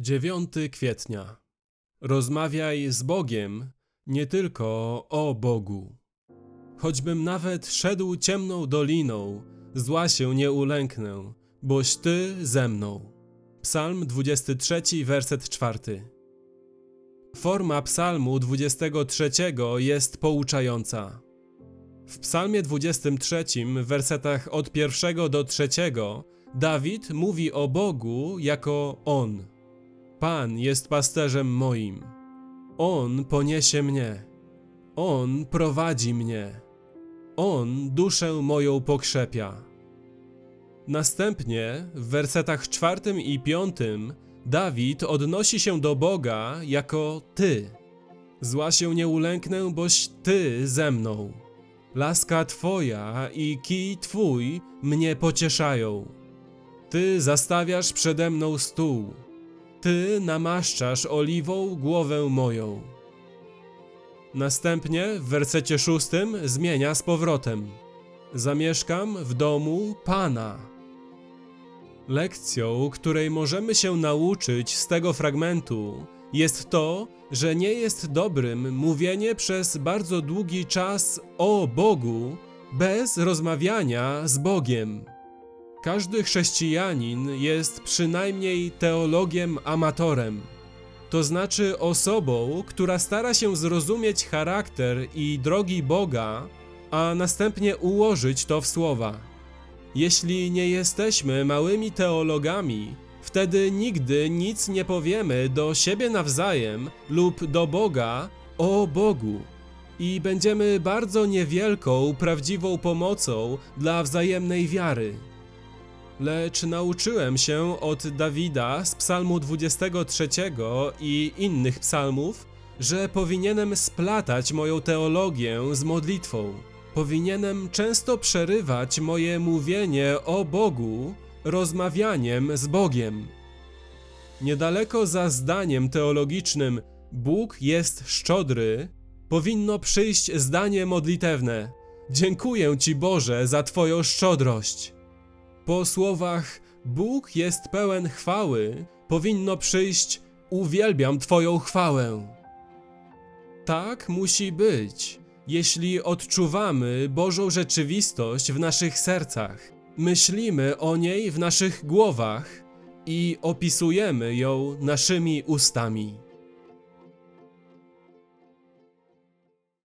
9 kwietnia. Rozmawiaj z Bogiem, nie tylko o Bogu. Choćbym nawet szedł ciemną doliną, zła się nie ulęknę, boś Ty ze mną. Psalm 23, werset 4. Forma psalmu 23 jest pouczająca. W psalmie 23, w wersetach od pierwszego do trzeciego, Dawid mówi o Bogu jako On. Pan jest pasterzem moim. On poniesie mnie. On prowadzi mnie. On duszę moją pokrzepia. Następnie w wersetach czwartym i piątym Dawid odnosi się do Boga jako Ty. Zła się nie ulęknę, boś Ty ze mną. Laska Twoja i kij Twój mnie pocieszają. Ty zastawiasz przede mną stół. Ty namaszczasz oliwą głowę moją. Następnie w wersecie szóstym zmienia z powrotem. Zamieszkam w domu Pana. Lekcją, której możemy się nauczyć z tego fragmentu, jest to, że nie jest dobrym mówienie przez bardzo długi czas o Bogu bez rozmawiania z Bogiem. Każdy chrześcijanin jest przynajmniej teologiem amatorem, to znaczy osobą, która stara się zrozumieć charakter i drogi Boga, a następnie ułożyć to w słowa. Jeśli nie jesteśmy małymi teologami, wtedy nigdy nic nie powiemy do siebie nawzajem lub do Boga o Bogu i będziemy bardzo niewielką, prawdziwą pomocą dla wzajemnej wiary. Lecz nauczyłem się od Dawida z Psalmu 23 i innych psalmów, że powinienem splatać moją teologię z modlitwą. Powinienem często przerywać moje mówienie o Bogu rozmawianiem z Bogiem. Niedaleko za zdaniem teologicznym Bóg jest szczodry, powinno przyjść zdanie modlitewne: Dziękuję Ci Boże za Twoją szczodrość. Po słowach Bóg jest pełen chwały powinno przyjść Uwielbiam Twoją chwałę. Tak musi być, jeśli odczuwamy Bożą rzeczywistość w naszych sercach, myślimy o niej w naszych głowach i opisujemy ją naszymi ustami.